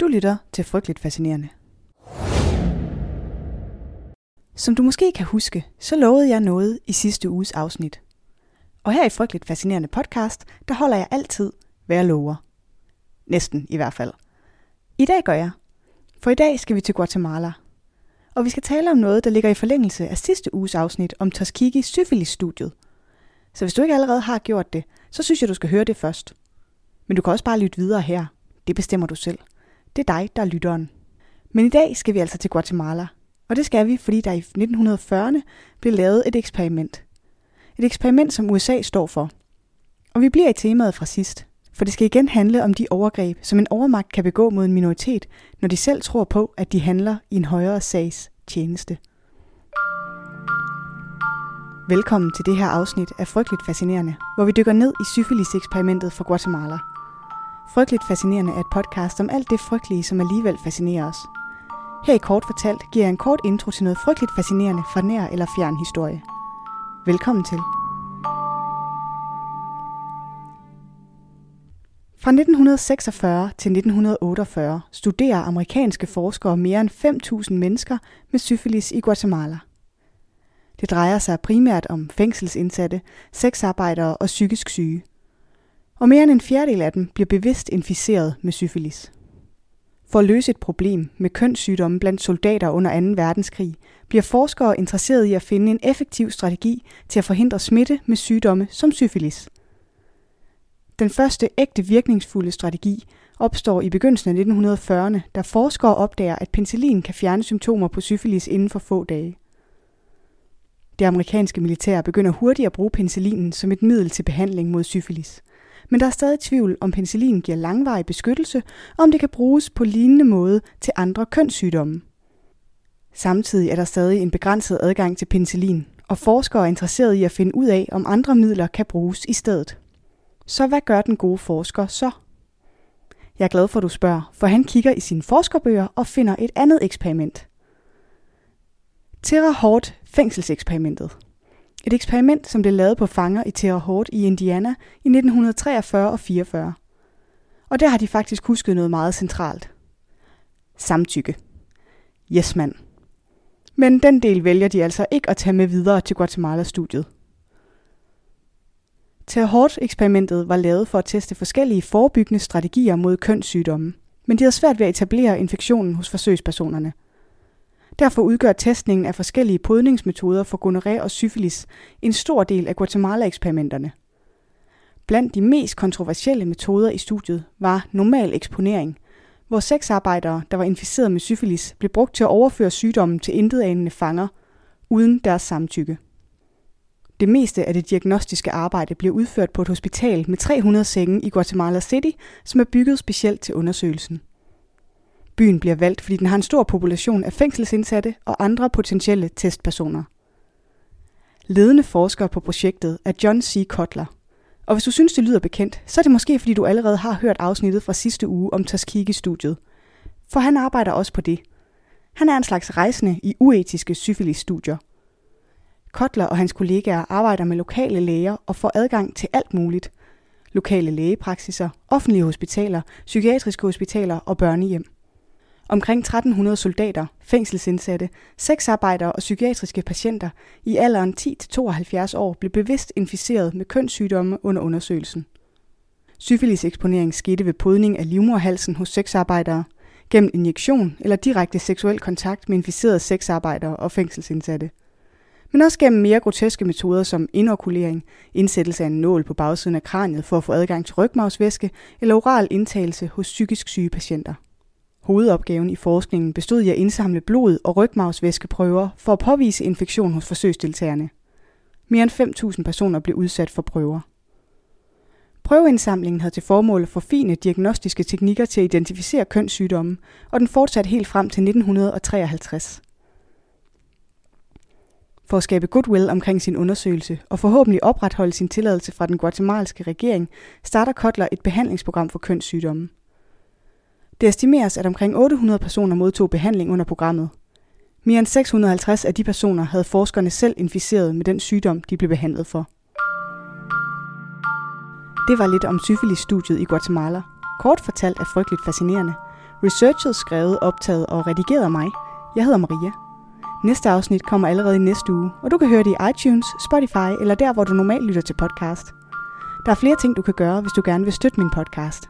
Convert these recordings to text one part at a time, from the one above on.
Du lytter til Frygteligt Fascinerende. Som du måske kan huske, så lovede jeg noget i sidste uges afsnit. Og her i Frygteligt Fascinerende podcast, der holder jeg altid, hvad jeg lover. Næsten i hvert fald. I dag gør jeg. For i dag skal vi til Guatemala. Og vi skal tale om noget, der ligger i forlængelse af sidste uges afsnit om Tuskegee syfilis-studiet. Så hvis du ikke allerede har gjort det, så synes jeg, du skal høre det først. Men du kan også bare lytte videre her. Det bestemmer du selv. Det er dig, der er lytteren. Men i dag skal vi altså til Guatemala. Og det skal vi, fordi der i 1940'erne blev lavet et eksperiment. Et eksperiment, som USA står for. Og vi bliver i temaet fra sidst. For det skal igen handle om de overgreb, som en overmagt kan begå mod en minoritet, når de selv tror på, at de handler i en højere sags tjeneste. Velkommen til det her afsnit af Frygteligt Fascinerende, hvor vi dykker ned i syfilis-eksperimentet fra Guatemala. Frygteligt Fascinerende er et podcast om alt det frygtelige, som alligevel fascinerer os. Her i Kort Fortalt giver jeg en kort intro til noget frygteligt fascinerende fra nær eller fjern historie. Velkommen til. Fra 1946 til 1948 studerer amerikanske forskere mere end 5.000 mennesker med syfilis i Guatemala. Det drejer sig primært om fængselsindsatte, sexarbejdere og psykisk syge. Og mere end en fjerdedel af dem bliver bevidst inficeret med syfilis. For at løse et problem med kønssygdomme blandt soldater under 2. verdenskrig, bliver forskere interesseret i at finde en effektiv strategi til at forhindre smitte med sygdomme som syfilis. Den første ægte virkningsfulde strategi opstår i begyndelsen af 1940'erne, da forskere opdager, at penicillin kan fjerne symptomer på syfilis inden for få dage. Det amerikanske militær begynder hurtigt at bruge penicillinen som et middel til behandling mod syfilis. Men der er stadig tvivl, om penicillin giver langvarig beskyttelse, og om det kan bruges på lignende måde til andre kønssygdomme. Samtidig er der stadig en begrænset adgang til penicillin, og forskere er interesserede i at finde ud af, om andre midler kan bruges i stedet. Så hvad gør den gode forsker så? Jeg er glad for, at du spørger, for han kigger i sine forskerbøger og finder et andet eksperiment. Terra Hort fængselseksperimentet. Et eksperiment, som blev lavet på fanger i Terre Haute i Indiana i 1943 og 44. Og der har de faktisk husket noget meget centralt. Samtykke. Yes, mand. Men den del vælger de altså ikke at tage med videre til Guatemala-studiet. Terre Haute-eksperimentet var lavet for at teste forskellige forebyggende strategier mod kønssygdomme, men de havde svært ved at etablere infektionen hos forsøgspersonerne – Derfor udgør testningen af forskellige podningsmetoder for gonoré og syfilis en stor del af Guatemala-eksperimenterne. Blandt de mest kontroversielle metoder i studiet var normal eksponering, hvor sexarbejdere, der var inficeret med syfilis, blev brugt til at overføre sygdommen til intetanende fanger uden deres samtykke. Det meste af det diagnostiske arbejde blev udført på et hospital med 300 senge i Guatemala City, som er bygget specielt til undersøgelsen. Byen bliver valgt, fordi den har en stor population af fængselsindsatte og andre potentielle testpersoner. Ledende forsker på projektet er John C. Kotler. Og hvis du synes, det lyder bekendt, så er det måske, fordi du allerede har hørt afsnittet fra sidste uge om Tuskegee-studiet. For han arbejder også på det. Han er en slags rejsende i uetiske syfilis-studier. Kotler og hans kollegaer arbejder med lokale læger og får adgang til alt muligt. Lokale lægepraksiser, offentlige hospitaler, psykiatriske hospitaler og børnehjem. Omkring 1300 soldater, fængselsindsatte, sexarbejdere og psykiatriske patienter i alderen 10-72 år blev bevidst inficeret med kønssygdomme under undersøgelsen. Syfilis-eksponering skete ved podning af livmorhalsen hos sexarbejdere, gennem injektion eller direkte seksuel kontakt med inficerede sexarbejdere og fængselsindsatte. Men også gennem mere groteske metoder som inokulering, indsættelse af en nål på bagsiden af kraniet for at få adgang til rygmavsvæske eller oral indtagelse hos psykisk syge patienter. Hovedopgaven i forskningen bestod i at indsamle blod og rygmavsvæskeprøver for at påvise infektion hos forsøgsdeltagerne. Mere end 5.000 personer blev udsat for prøver. Prøveindsamlingen havde til formål at forfine diagnostiske teknikker til at identificere kønssygdomme, og den fortsatte helt frem til 1953. For at skabe goodwill omkring sin undersøgelse og forhåbentlig opretholde sin tilladelse fra den guatemalske regering, starter Kotler et behandlingsprogram for kønssygdomme. Det estimeres, at omkring 800 personer modtog behandling under programmet. Mere end 650 af de personer havde forskerne selv inficeret med den sygdom, de blev behandlet for. Det var lidt om syfilis-studiet i Guatemala. Kort fortalt er frygteligt fascinerende. Researchet, skrevet, optaget og redigeret af mig. Jeg hedder Maria. Næste afsnit kommer allerede i næste uge, og du kan høre det i iTunes, Spotify eller der, hvor du normalt lytter til podcast. Der er flere ting, du kan gøre, hvis du gerne vil støtte min podcast.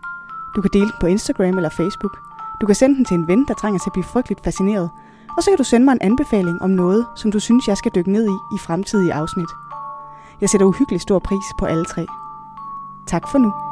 Du kan dele den på Instagram eller Facebook. Du kan sende den til en ven, der trænger til at blive frygteligt fascineret. Og så kan du sende mig en anbefaling om noget, som du synes, jeg skal dykke ned i i fremtidige afsnit. Jeg sætter uhyggelig stor pris på alle tre. Tak for nu.